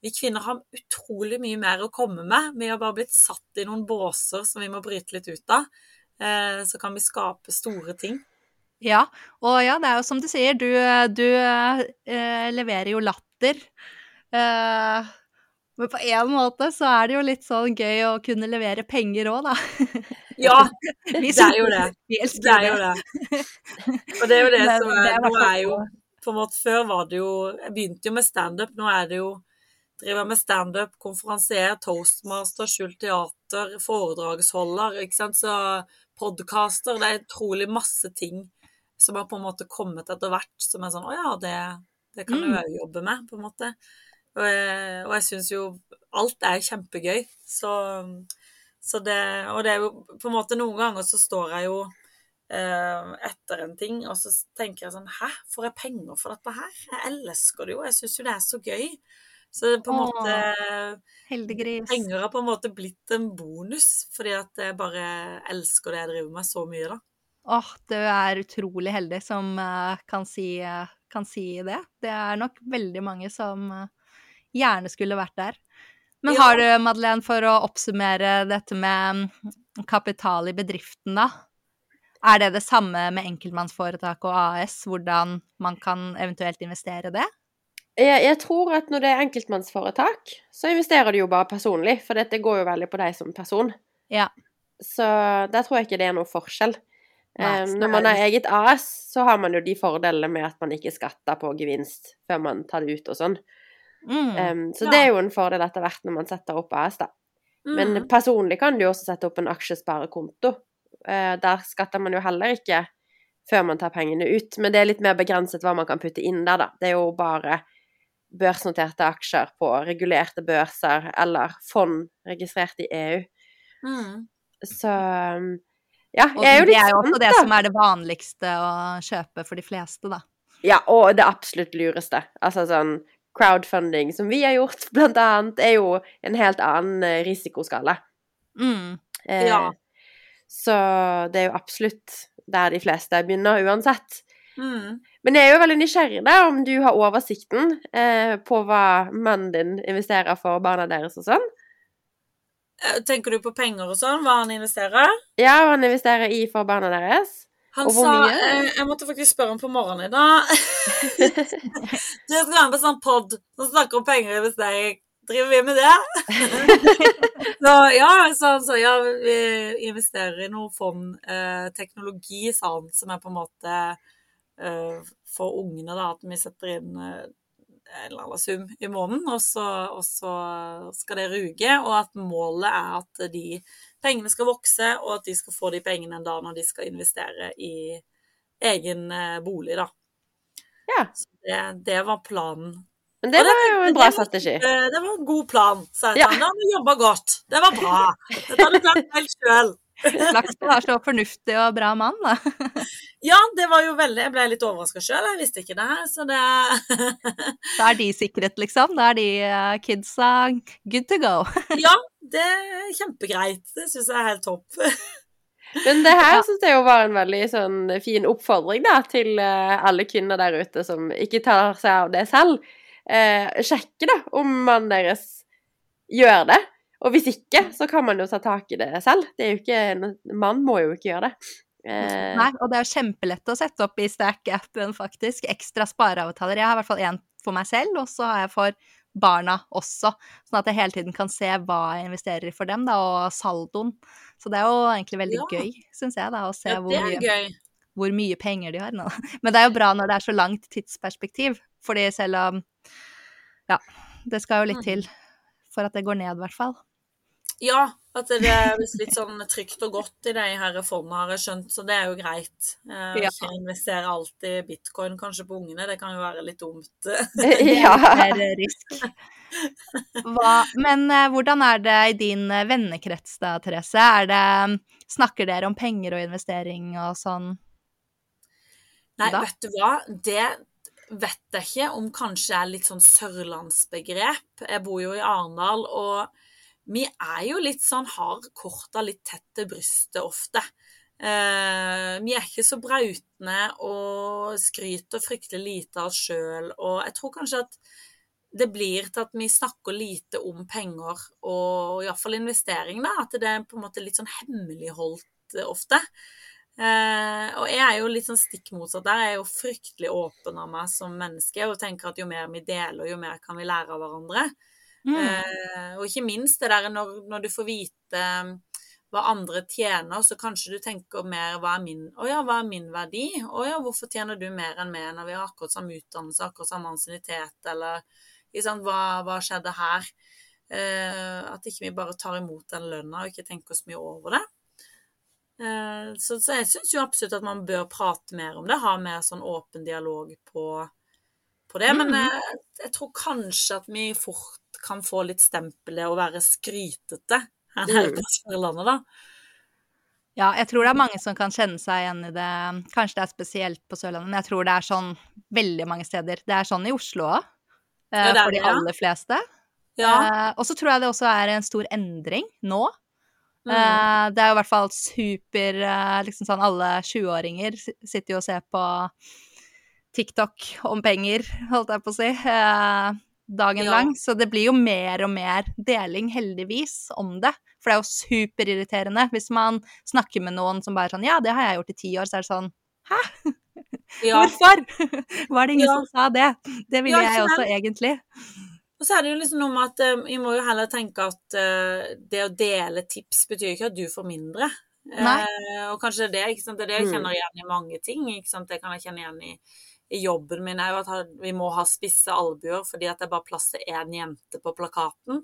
vi kvinner har utrolig mye mer å komme med. Vi har bare blitt satt i noen båser som vi må bryte litt ut av. Eh, Så kan vi skape store ting. Ja, og ja, det er jo som du sier, du, du eh, leverer jo latter. Eh, men på en måte så er det jo litt sånn gøy å kunne levere penger òg, da. Ja, det er jo det. Det er jo det. Og det er jo det som er er Nå er jo på en måte Før var det jo Jeg begynte jo med standup. Nå er det jo Driver med standup, konferansier, toastmaster, skjult teater, foredragsholder, ikke sant. Så podkaster. Det er utrolig masse ting som har på en måte kommet etter hvert, som er sånn Å ja, det, det kan du Mm. òg jobbe med, på en måte. Og jeg, jeg syns jo alt er kjempegøy. Så, så det Og det er jo på en måte Noen ganger så står jeg jo eh, etter en ting, og så tenker jeg sånn Hæ, får jeg penger for dette her? Jeg elsker det jo. Jeg syns jo det er så gøy. Så på en Åh. måte Heldiggris. Penger har på en måte blitt en bonus, fordi at jeg bare elsker det jeg driver med så mye, da. Åh, du er utrolig heldig som eh, kan, si, eh, kan si det. Det er nok veldig mange som eh, gjerne skulle vært der. Men Ja. har du, Madeleine, for å oppsummere dette med mm, kapital i bedriften, da? Er det det samme med enkeltmannsforetak og AS, hvordan man kan eventuelt investere det? Jeg, jeg tror at når det er enkeltmannsforetak, så investerer du jo bare personlig, for dette går jo veldig på deg som person. Ja. Så der tror jeg ikke det er noen forskjell. Nei, Eh, når man har eget AS, så har man jo de fordelene med at man ikke skatter på gevinst før man tar det ut og sånn. Mm. um, så Ja. det er jo en fordel etter hvert når man setter opp AS, da. Men Mm. personlig kan du jo også sette opp en aksjesparekonto. Uh, der skatter man jo heller ikke før man tar pengene ut, men det er litt mer begrenset hva man kan putte inn der, da. Det er jo bare børsnoterte aksjer på regulerte børser eller fond registrert i EU. Mm. Så ja, Og er jo det er jo også det som er det vanligste å kjøpe for de fleste, da. Ja, og det absolutt lureste. Altså sånn crowdfunding, som vi har gjort, blant annet, er jo en helt annen eh, risikoskala. Mm. Eh, Ja. Så det er jo absolutt der de fleste begynner, uansett. Mm. Men jeg er jo veldig nysgjerrig da, om du har oversikten eh, på hva mannen din investerer for barna deres og sånn. Eh, Tenker du på penger og sånn, hva han investerer? Ja, hva han investerer i for barna deres. Han sa eh, Jeg måtte faktisk spørre ham på morgenen i dag. du skal være med på sånn pod som snakker om penger og investering. Driver vi med det? så ja, så han sa ja, vi investerer i noe fond. Eh, teknologi, sa han, som er på en måte for ungene, da, at vi setter inn eh, en eller annen sum i måneden, og så, og så skal det ruge, og at målet er at de pengene skal vokse, og at de skal få de pengene en dag når de skal investere i egen eh, bolig, da. Ja. Så det, det var planen. Men det det- var jo en det bra var- strategi. Eh, Det var en god plan, sa jeg Ja. Da har du jobba godt. Det var bra. Dette har du klart helt sjøl. Flaks du har så fornuftig og bra mann, da. Ja, det var jo veldig Jeg ble litt overraska sjøl. Jeg visste ikke det her, så det Da er de sikret, liksom. Da er de eh, kidsa good to go. Ja, det er kjempegreit. Det syns jeg er helt topp. Men det her syns jeg jo var en veldig sånn fin oppfordring da, til eh, alle kvinner der ute som ikke tar seg av det selv. Eh, sjekke da om mannen deres gjør det. Og hvis ikke, så kan man jo ta tak i det selv. Det er jo ikke, en mann må jo ikke gjøre det. Eh, Nei, og det er jo kjempelett å sette opp i Stack-appen, faktisk. Ekstra spareavtaler. Jeg har i hvert fall én for meg selv, og så har jeg for barna også. Sånn at jeg hele tiden kan se hva jeg investerer i for dem, da, og saldoen. Så det er jo egentlig veldig Ja. gøy, syns jeg, da, å se Ja, hvor, mye, hvor mye penger de har. Nå. Men det er jo bra når det er så langt tidsperspektiv, fordi selv om Ja, det skal jo litt Mm. til for at det går ned, i hvert fall. Ja, at det er litt sånn trygt og godt i de her fondene, har jeg skjønt, så det er jo greit. Eh, Ja. Ikke investere alltid i bitcoin kanskje på ungene, det kan jo være litt dumt. ja. mer risk. Hva, men eh, hvordan er det i din eh, vennekrets da, Therese? Er det, snakker dere om penger og investering og sånn? Nei, Da? vet du hva, det vet jeg ikke om kanskje er litt sånn sørlandsbegrep. Jeg bor jo i Arendal, og vi er jo litt sånn, har korta litt tett til brystet ofte. Eh, vi er ikke så brautende og skryter fryktelig lite av oss sjøl, og jeg tror kanskje at det blir til at vi snakker lite om penger, og iallfall investering, da. At det er på en måte litt sånn hemmeligholdt eh, ofte. Eh, og jeg er jo litt sånn stikk motsatt der. Jeg er jo fryktelig åpen av meg som menneske og tenker at jo mer vi deler, jo mer kan vi lære av hverandre. Mm. Eh, og ikke minst det der når, når du får vite eh, hva andre tjener, så kanskje du tenker mer hva er min, å ja, hva er min verdi? Å ja, hvorfor tjener du mer enn meg når vi har akkurat samme utdannelse, akkurat samme ansiennitet, eller sant, hva, hva skjedde her? Eh, at ikke vi bare tar imot den lønna og ikke tenker så mye over det. Eh, Så, så jeg syns jo absolutt at man bør prate mer om det, ha mer sånn åpen dialog på, på det. Men Mhm. eh, jeg tror kanskje at vi fort kan få litt stempelet å være skrytete her nede Mm. på Sørlandet, da. Ja, jeg tror det er mange som kan kjenne seg igjen i det. Kanskje det er spesielt på Sørlandet, men jeg tror det er sånn veldig mange steder. Det er sånn i Oslo òg. eh, Ja, er for de aller fleste. Ja. Eh, og så tror jeg det også er en stor endring nå. Mm. Eh, det er jo i hvert fall super eh, liksom sånn Alle 20-åringer sitter jo og ser på TikTok om penger, holdt jeg på å si, eh, dagen Ja. lang. Så det blir jo mer og mer deling, heldigvis, om det. For det er jo superirriterende hvis man snakker med noen som bare sånn Ja, det har jeg gjort i ti år. Så er det sånn ja. Hvorfor? Var det ingen Ja. som sa det? Det ville jeg også egentlig. Og så er det jo liksom noe med at eh, vi må jo heller tenke at uh, det å dele tips betyr ikke at du får mindre. Eh, og kanskje det, ikke sant? det er det jeg Mm. kjenner igjen i mange ting. Ikke sant? Det kan jeg kjenne igjen i, i jobben min er jo at vi må ha spisse albuer fordi at det bare plass til én jente på plakaten.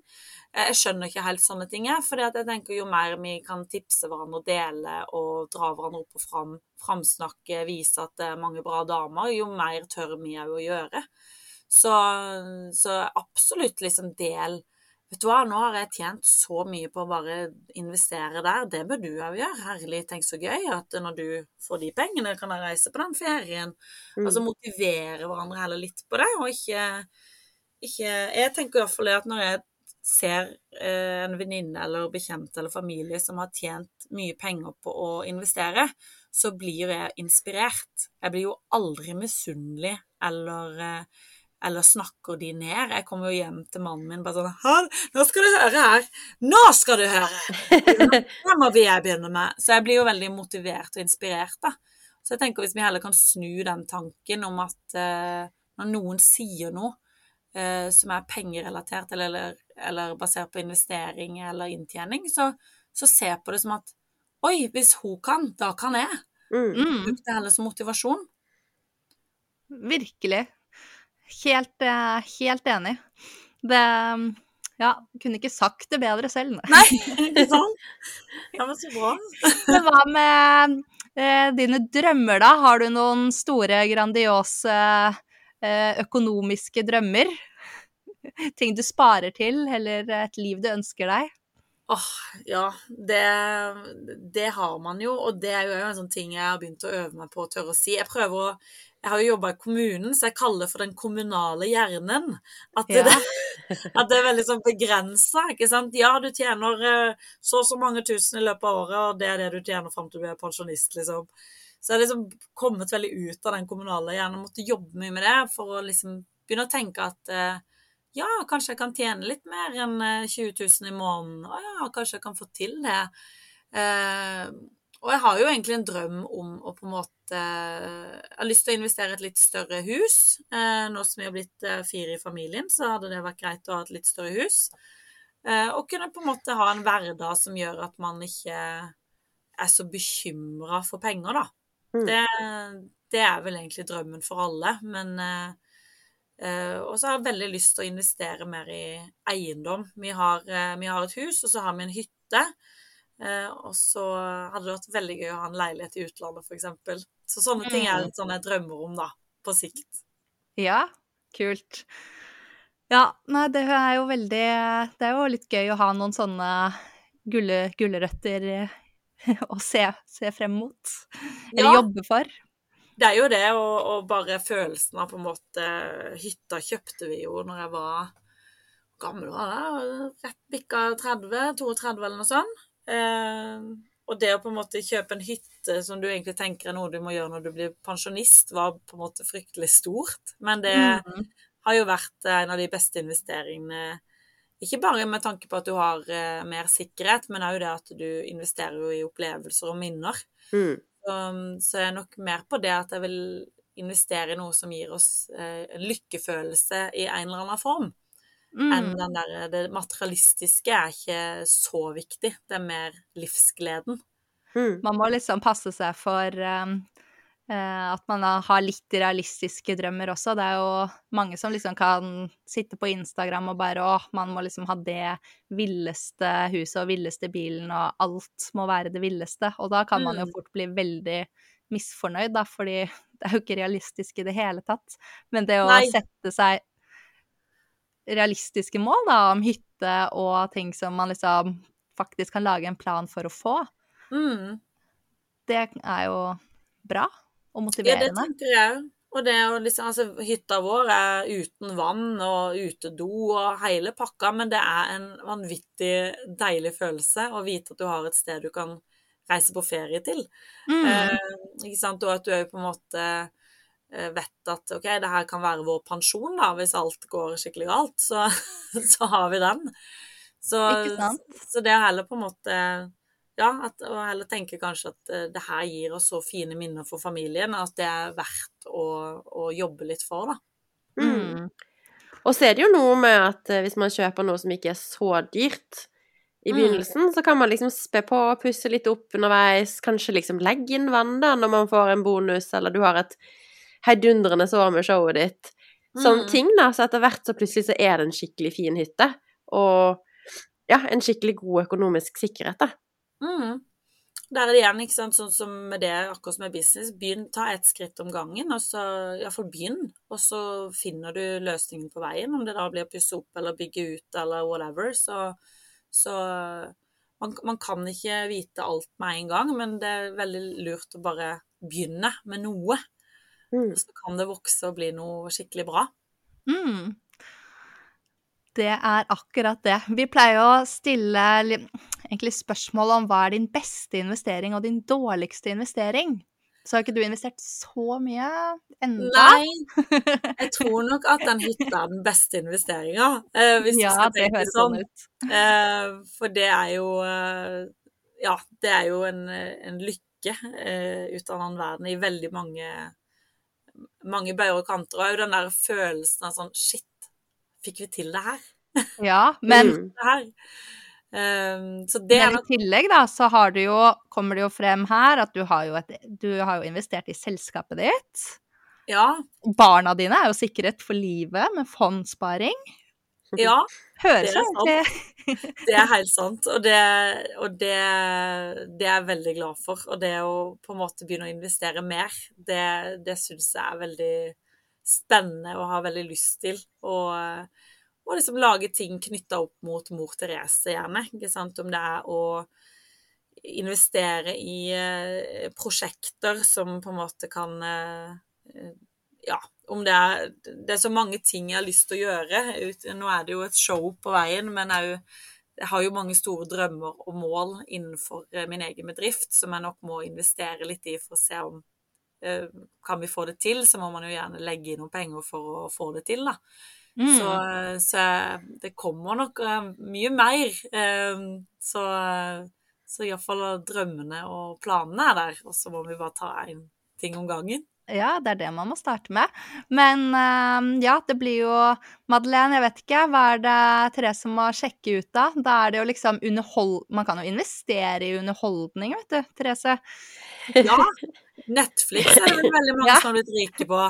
Eh, Jeg skjønner ikke helt sånne ting, fordi at jeg tenker jo mer vi kan tipse hverandre og dele og dra hverandre opp og fram, framsnakke, vise at det er mange bra damer, jo mer tør vi òg å gjøre. Så, så absolutt liksom del Vet du hva, nå har jeg tjent så mye på å bare investere der. Det bør du òg gjøre. Herlig, tenk så gøy at når du får de pengene, kan jeg reise på den ferien. Mm. Altså motivere hverandre heller litt på det, og ikke, ikke Jeg tenker i hvert fall det at når jeg ser eh, en venninne eller bekjent eller familie som har tjent mye penger på å investere, så blir jeg inspirert. Jeg blir jo aldri misunnelig eller eh, eller snakker de ned. Jeg kommer jo hjem til mannen min bare sånn «Hør, Nå skal du høre her! Nå skal du høre! Det må vi jeg begynne med. Så jeg blir jo veldig motivert og inspirert, da. Så jeg tenker hvis vi heller kan snu den tanken om at eh, når noen sier noe eh, som er pengerelatert eller, eller, eller basert på investering eller inntjening, så, så se på det som at Oi, hvis hun kan, da kan jeg. Mm. Bruk det heller som motivasjon. Virkelig. Helt, eh, helt enig. Det Ja, kunne ikke sagt det bedre selv. Nei, ikke sant? Ja, men så bra. Men hva med eh, dine drømmer, da? Har du noen store, grandiose eh, økonomiske drømmer? Ting du sparer til, eller et liv du ønsker deg? Åh, ja, det, det har man jo, og det er jo en sånn ting jeg har begynt å øve meg på å tørre å si. Jeg prøver å Jeg har jo jobba i kommunen, så jeg kaller det for den kommunale hjernen. At det, Ja. at det er veldig sånn begrensa, ikke sant. Ja, du tjener eh, så og så mange tusen i løpet av året, og det er det du tjener fram til du er pensjonist, liksom. Så jeg har liksom kommet veldig ut av den kommunale hjernen, måtte jobbe mye med det for å liksom begynne å tenke at eh, ja, kanskje jeg kan tjene litt mer enn eh, 20 000 i måneden. Å ja, kanskje jeg kan få til det. Eh, og jeg har jo egentlig en drøm om å på en måte Jeg har lyst til å investere i et litt større hus. Eh, nå som vi har blitt eh, fire i familien, så hadde det vært greit å ha et litt større hus. Eh, og kunne på en måte ha en hverdag som gjør at man ikke er så bekymra for penger, da. Mm. Det, det er vel egentlig drømmen for alle, men eh, eh, Og så har jeg veldig lyst til å investere mer i eiendom. Vi har, uh, vi har et hus, og så har vi en hytte. Eh, og så hadde det vært veldig gøy å ha en leilighet i utlandet, f.eks. Så sånne ting er litt sånn jeg drømmer om, da, på sikt. Ja, kult. Ja, nei, det er jo veldig Det er jo litt gøy å ha noen sånne gulle, gulrøtter eh, å se, se frem mot. Eller Ja. jobbe for. Det er jo det, og, og bare følelsen av på en måte Hytta kjøpte vi jo når jeg var gammel, var det? Rett bikka 30, 32 eller noe sånt. Eh, og det å på en måte kjøpe en hytte som du egentlig tenker er noe du må gjøre når du blir pensjonist, var på en måte fryktelig stort. Men det Mm. har jo vært en av de beste investeringene. Ikke bare med tanke på at du har eh, mer sikkerhet, men òg det at du investerer i opplevelser og minner. Mm. Um, så jeg er nok mer på det at jeg vil investere i noe som gir oss eh, lykkefølelse i en eller annen form. Enn Mm. den der, det materialistiske er ikke så viktig. Det er mer livsgleden. Mm. Man må liksom passe seg for um, uh, at man har litt realistiske drømmer også. Det er jo mange som liksom kan sitte på Instagram og bare åh, man må liksom ha det villeste huset og villeste bilen, og alt må være det villeste. Og da kan man jo Mm. fort bli veldig misfornøyd, da, fordi det er jo ikke realistisk i det hele tatt. Men det å Nei. sette seg realistiske mål da, om hytte og ting som man liksom faktisk kan lage en plan for å få, Mm. det er jo bra og motiverende. Ja, det tenker jeg. Og det liksom Altså, hytta vår er uten vann og utedo og hele pakka, men det er en vanvittig deilig følelse å vite at du har et sted du kan reise på ferie til. Mm. Eh, ikke sant? Og at du òg på en måte vet at OK, det her kan være vår pensjon, da, hvis alt går skikkelig galt, så, så har vi den. Så, så det å heller på en måte ja, at, å heller tenke kanskje at eh, det her gir oss så fine minner for familien at det er verdt å, å jobbe litt for, da. Mm. Og så er det jo noe med at eh, hvis man kjøper noe som ikke er så dyrt i Mm. begynnelsen, så kan man liksom spe på, pusse litt opp underveis, kanskje liksom legge inn vann da når man får en bonus, eller du har et heidundrende år med showet ditt. Sånne Mm. ting, da. Så etter hvert så plutselig så er det en skikkelig fin hytte. Og ja, en skikkelig god økonomisk sikkerhet, da. Mm. Der er det igjen, ikke sant, sånn som med det, akkurat som med business, begynn, ta ett skritt om gangen, og så iallfall begynn, og så finner du løsningen på veien, om det da blir å pusse opp eller bygge ut eller whatever, så, så man, man kan ikke vite alt med en gang, men det er veldig lurt å bare begynne med noe, Mm. så kan det vokse og bli noe skikkelig bra. Mm. Det er akkurat det. Vi pleier å stille egentlig spørsmål om hva er din beste investering og din dårligste investering. Så har ikke du investert så mye enda. Nei, jeg tror nok at den hytta er den beste investeringa, eh, hvis ja, du det høres sånn. sånn ut. Eh, for det er jo eh, Ja, det er jo en, en lykke ut av den verden i veldig mange mange bøyer og kanter. Jo den der følelsen av sånn Shit, fikk vi til det her? Ja, men. Det her? Um, så det men i tillegg da, så har du jo, kommer det jo frem her at du har jo, et, du har jo investert i selskapet ditt. Ja. Barna dine er jo sikret for livet med fondssparing. Ja, Høres Det er sant. det er helt sant. Og, det, og det, det er jeg veldig glad for. Og det å på en måte begynne å investere mer, det, det syns jeg er veldig spennende og har veldig lyst til. Og, og liksom lage ting knytta opp mot mor Therese, gjerne. Ikke sant? Om det er å investere i eh, prosjekter som på en måte kan eh, Ja, om det er Det er så mange ting jeg har lyst til å gjøre. Nå er det jo et show på veien, men jeg, jeg har jo mange store drømmer og mål innenfor eh, min egen bedrift som jeg nok må investere litt i for å se om eh, Kan vi få det til, så må man jo gjerne legge inn noen penger for å få det til, da. Mm. Så, så det kommer nok eh, mye mer. eh, Så, så iallfall drømmene og planene er der, og så må vi bare ta én ting om gangen. Ja, det er det man må starte med. Men eh, ja, det blir jo Madeleine, jeg vet ikke. Hva er det Therese må sjekke ut da? Da er det jo liksom underhold... Man kan jo investere i underholdning, vet du, Therese. Ja, Netflix er det vel veldig mange Ja. som har blitt rike på.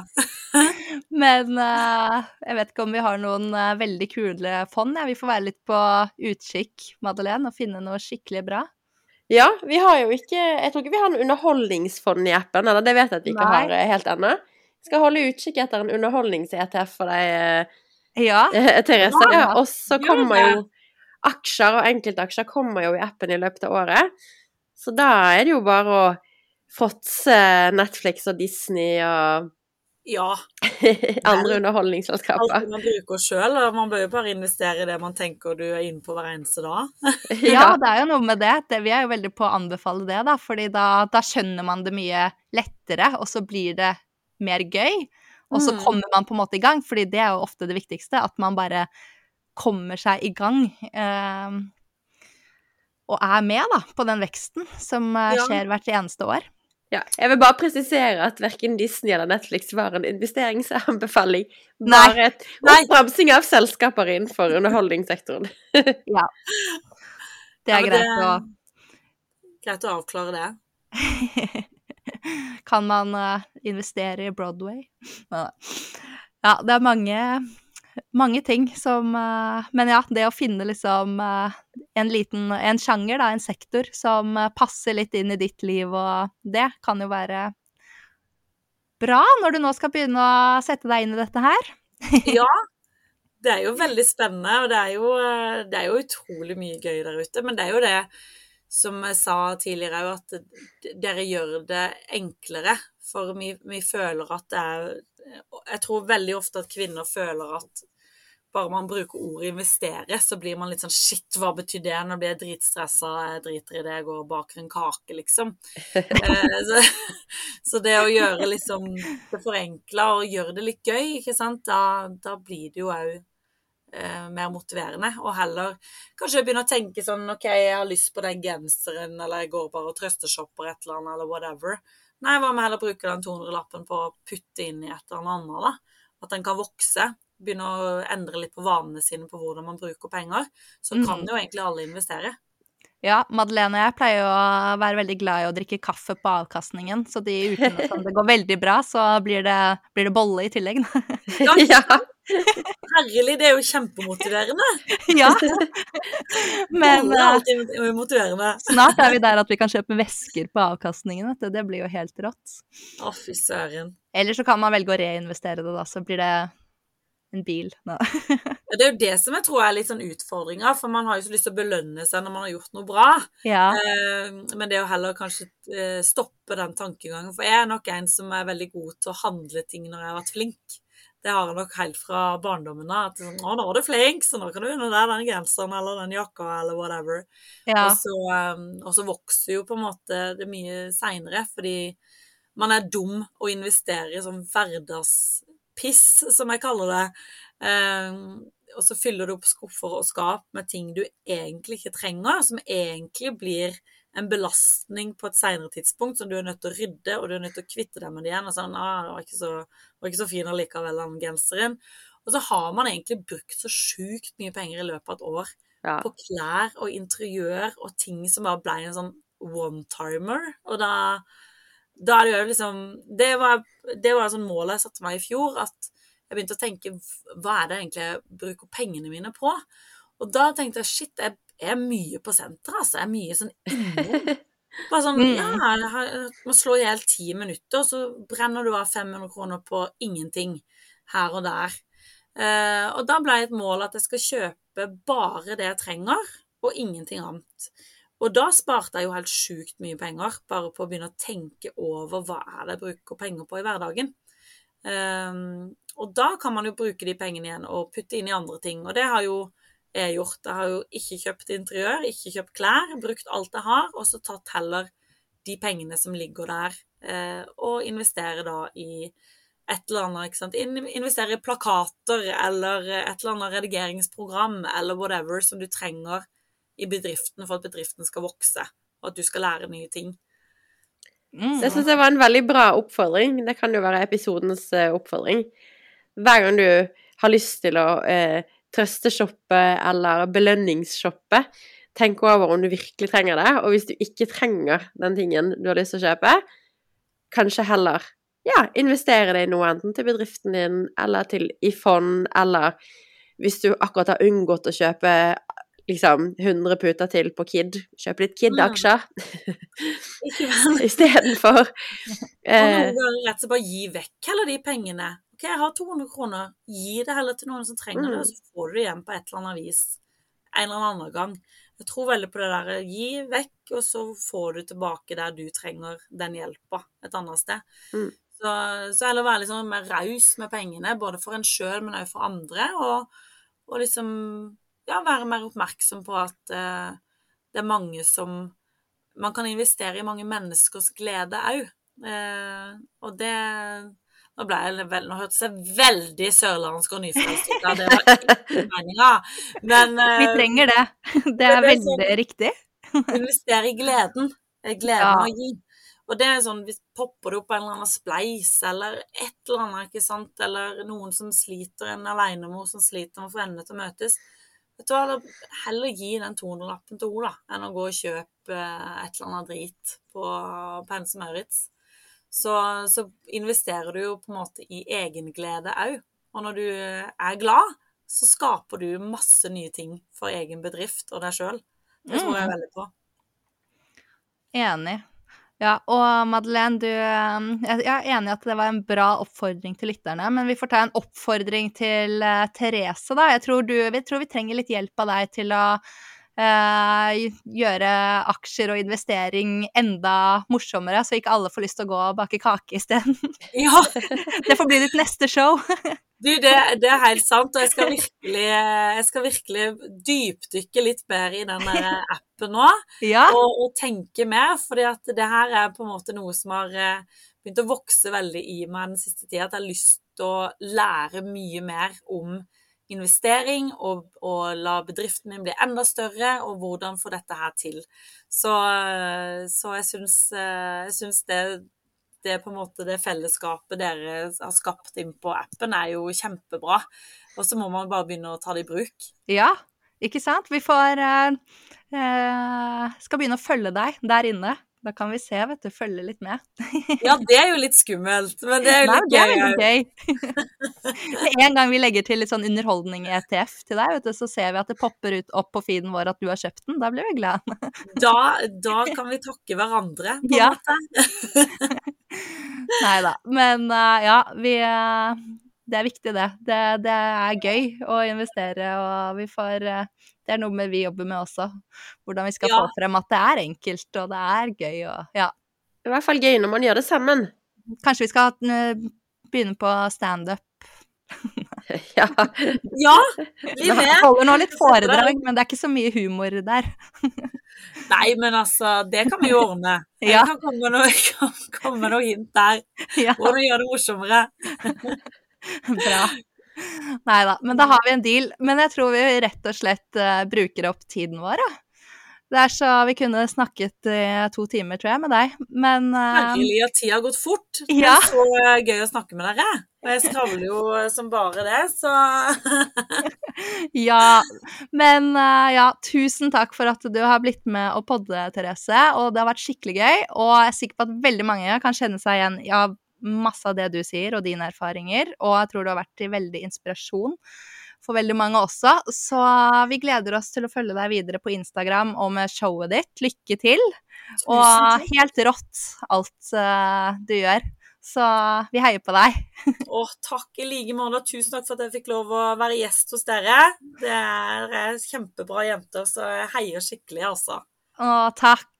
Men uh, jeg vet ikke om vi har noen uh, veldig kule fond. Ja. Vi får være litt på utkikk, Madeleine, og finne noe skikkelig bra. Ja, vi har jo ikke Jeg tror ikke vi har en underholdningsfond i appen, eller det vet jeg at vi ikke Nei. har eh, helt ennå. Skal holde utkikk etter en underholdnings-ETF for deg, Ja. eh, Therese. Ja, Og så kommer jo aksjer og enkeltaksjer kommer jo i appen i løpet av året. Så da er det jo bare å fråtse Netflix og Disney og Ja, andre alt underholdningsselskaper. det man bruker sjøl. Man bør jo bare investere i det man tenker du er inne på hver eneste dag. ja, det er jo noe med det. det. Vi er jo veldig på å anbefale det, da. fordi da, da skjønner man det mye lettere, og så blir det mer gøy. Og så Mm. kommer man på en måte i gang, fordi det er jo ofte det viktigste. At man bare kommer seg i gang. Eh, og er med da, på den veksten som eh, Ja. skjer hvert eneste år. Ja, jeg vil bare presisere at verken Disney eller Netflix var en investeringsanbefaling. Bare et oppramsing av selskaper innenfor underholdningssektoren. Det er Ja, greit å Greit å avklare det. Kan man uh, investere i Broadway? Ja, det er mange, mange ting som eh, Men ja, det å finne liksom eh, en liten En sjanger, da, en sektor, som eh, passer litt inn i ditt liv, og det kan jo være bra når du nå skal begynne å sette deg inn i dette her. Ja, det er jo veldig spennende, og det er jo, det er jo utrolig mye gøy der ute. Men det er jo det som jeg sa tidligere òg, at dere gjør det enklere. For vi, vi føler at det er Jeg tror veldig ofte at kvinner føler at bare man bruker ordet investere, så blir man litt sånn shit, hva betyr det? Nå blir jeg dritstressa, jeg driter i det, jeg går og baker en kake, liksom. Eh, så, så det å gjøre liksom det forenkla og gjøre det litt gøy, ikke sant, da, da blir det jo òg eh, mer motiverende. Og heller kanskje begynne å tenke sånn OK, jeg har lyst på den genseren, eller jeg går bare og trøsteshopper et eller annet, eller whatever. Nei, hva med heller bruke den 200-lappen på å putte inn i et eller annet, da? At den kan vokse. Begynne å endre litt på vanene sine på hvordan man bruker penger. Så kan Mhm. jo egentlig alle investere. Ja, Madeleine og jeg pleier jo å være veldig glad i å drikke kaffe på avkastningen, så de ukene som det går veldig bra, så blir det, blir det bolle i tillegg. Ja. herlig, det er jo kjempemotiverende. ja. Men er eh, motiverende. snart er vi der at vi kan kjøpe vesker på avkastningen, Det. Det blir jo helt rått. Å, fy søren. Eller så kan man velge å reinvestere det, da, så blir det en bil. Ja, Det er jo det som jeg tror er litt sånn utfordringa, for man har jo så lyst til å belønne seg når man har gjort noe bra. Ja. Eh, Men det å heller kanskje eh, stoppe den tankegangen. For jeg er nok en som er veldig god til å handle ting når jeg har vært flink. Det har jeg nok helt fra barndommen av. At sånn, å, nå er du flink, så nå kan du unne deg den genseren eller den jakka eller whatever. ja. Og, så, eh, og så vokser jo på en måte det mye seinere, fordi man er dum og investerer i sånn hverdagspiss, som jeg kaller det. Eh, og så fyller du opp skuffer og skap med ting du egentlig ikke trenger, som egentlig blir en belastning på et senere tidspunkt, som du er nødt til å rydde, og du er nødt til å kvitte deg med det igjen. Og sånn, ah, det var ikke så, var ikke så fin allikevel, den genseren. Og så har man egentlig brukt så sjukt mye penger i løpet av et år Ja. på klær og interiør og ting som bare ble en sånn one-timer. Og da, da er det jo liksom Det var, det var sånn målet jeg satte meg i fjor, at jeg begynte å tenke hva er det egentlig jeg bruker pengene mine på? Og da tenkte jeg shit, jeg er mye på senteret, altså. Jeg er mye sånn innom. Bare sånn, Mm. ja, jeg må slå i hjel ti minutter, så brenner du av 500 kroner på ingenting her og der. Uh, og da ble et mål at jeg skal kjøpe bare det jeg trenger, og ingenting annet. Og da sparte jeg jo helt sjukt mye penger, bare på å begynne å tenke over hva er det jeg bruker penger på i hverdagen. Um, og da kan man jo bruke de pengene igjen og putte inn i andre ting. Og det har jo jeg gjort. Jeg har jo ikke kjøpt interiør, ikke kjøpt klær, brukt alt jeg har, og så tatt heller de pengene som ligger der, eh, og investere da i et eller annet, ikke sant. In- Investere i plakater eller et eller annet redigeringsprogram eller whatever som du trenger i bedriften for at bedriften skal vokse, og at du skal lære nye ting. Mm. Det syns jeg var en veldig bra oppfordring. Det kan jo være episodens eh, oppfordring. Hver gang du har lyst til å eh, trøsteshoppe eller belønningsshoppe, tenk over om du virkelig trenger det. Og hvis du ikke trenger den tingen du har lyst til å kjøpe, kanskje heller ja, investere det i noe, enten til bedriften din eller til i fond, eller hvis du akkurat har unngått å kjøpe liksom 100 puter til på Kid, kjøp litt Kid-aksjer vel? istedenfor. Og Eh, noen ganger rett og slett bare gi vekk heller de pengene. Ok, jeg har 200 kroner, gi det heller til noen som trenger det, Mm. og så får du det igjen på et eller annet vis en eller annen gang. Jeg tror veldig på det der, gi vekk, og så får du tilbake der du trenger den hjelpa et annet sted. Mm. Så, så heller være litt sånn mer raus med pengene, både for en sjøl, men også for andre, og, og liksom ja, være mer oppmerksom på at eh, det er mange som Man kan investere i mange menneskers glede òg. Eh, og det Nå ble jeg vel, nå hørtes jeg veldig sørlandsk og nyfrelst ut. Det var ikke meninga. Men Vi eh, trenger det. Det er det er sånn- veldig riktig. investere i gleden. Gleden Ja. å gi. Og det er sånn, hvis popper det opp en eller annen spleis, eller et eller annet, ikke sant, eller noen som sliter, en alenemor som sliter med å få endene til å møtes, vet du hva, heller gi den 200-lappen til henne, da, enn å gå og kjøpe eh, et eller annet drit på, på Hense Maurits. Så, så investerer du jo på en måte i egenglede òg. Og når du er glad, så skaper du masse nye ting for egen bedrift og deg sjøl. Det tror jeg Mm. veldig på. Enig. Ja, og Madeleine, du eh, Jeg jeg er enig i at det var en bra oppfordring til lytterne, men vi får ta en oppfordring til eh, Therese, da. Jeg tror, du, vi tror vi trenger litt hjelp av deg til å gjøre aksjer og investering enda morsommere, så ikke alle får lyst til å gå og bake kake isteden. Ja, Det får bli ditt neste show. du, det, det er helt sant, og jeg skal virkelig, jeg skal virkelig dypdykke litt bedre i den appen nå. Ja. og, og tenke mer, for det her er på en måte noe som har eh, begynt å vokse veldig i meg den siste tida. At jeg har lyst til å lære mye mer om investering og, og la bedriften min bli enda større, og hvordan få dette her til. Så, så jeg syns, eh, det, det det fellesskapet dere har skapt inn på appen, er jo kjempebra. Og så må man bare begynne å ta det i bruk. Ja, ikke sant? Vi får eh, eh, Skal begynne å følge deg der inne. Da kan vi se, vet du, følge litt med. Ja, det er jo litt skummelt, men det er jo Nei, litt det er gøy. gøy. En gang vi legger til litt sånn underholdning i ETF til deg, vet du, så ser vi at det popper ut opp på feeden vår at du har kjøpt den. Da blir vi glad. Da, da kan vi takke hverandre, på en Ja. måte. Nei da. Men eh, ja, vi eh, Det er viktig, det. det. Det er gøy å investere, og vi får eh, Det er noe vi jobber med også. Hvordan vi skal Ja. få frem at det er enkelt, og det er gøy, og ja. I hvert fall gøy når man gjør det sammen. Kanskje vi skal eh, begynne på standup. Ja. Ja, bli med! Holder nå litt foredrag, men det er ikke så mye humor der. Nei, men altså, det kan vi jo ordne. Jeg Ja. kan komme noe, kan komme noe hint der. Ja, Hvordan gjøre det morsommere. bra. Nei da, men da har vi en deal. Men jeg tror vi rett og slett uh, bruker opp tiden vår, ja. Det er så Vi kunne snakket i to timer, tror jeg, med deg, men uh, Herlig at tida har gått fort. Det Ja. er så eh, gøy å snakke med dere. Og jeg skravler jo eh, som bare det, så Ja. Men eh, ja, tusen takk for at du har blitt med å podde, Therese. Og det har vært skikkelig gøy. Og jeg er sikker på at veldig mange kan kjenne seg igjen i ja, masse av det du sier, og dine erfaringer. Og jeg tror du har vært til veldig inspirasjon for veldig mange også. Så vi gleder oss til å følge deg videre på Instagram og med showet ditt. Lykke til. Og helt rått alt eh, du gjør. Så vi heier på deg. Å, takk i like måte. Tusen takk for at jeg fikk lov å være gjest hos dere. Dere er kjempebra jenter, så jeg heier skikkelig, altså. Å, takk.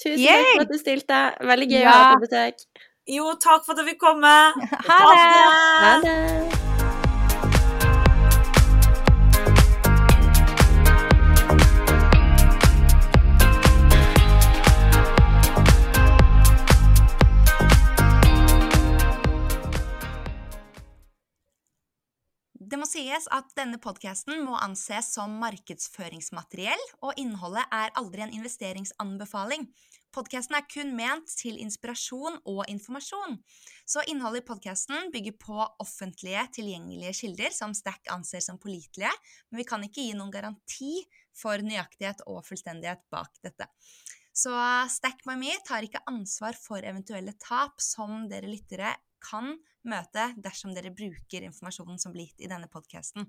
Tusen Yay! takk for at du stilte. Veldig gøy å ha deg på besøk. Jo, takk for at jeg fikk komme. Ha det! Ha det. Det må sies at denne podkasten må anses som markedsføringsmateriell, og innholdet er aldri en investeringsanbefaling. Podkasten er kun ment til inspirasjon og informasjon. Så innholdet i podkasten bygger på offentlige, tilgjengelige kilder som Stack anser som pålitelige, men vi kan ikke gi noen garanti for nøyaktighet og fullstendighet bak dette. Så Stack by me tar ikke ansvar for eventuelle tap som dere lyttere kan møte dersom dere bruker informasjonen som blir gitt i denne podkasten.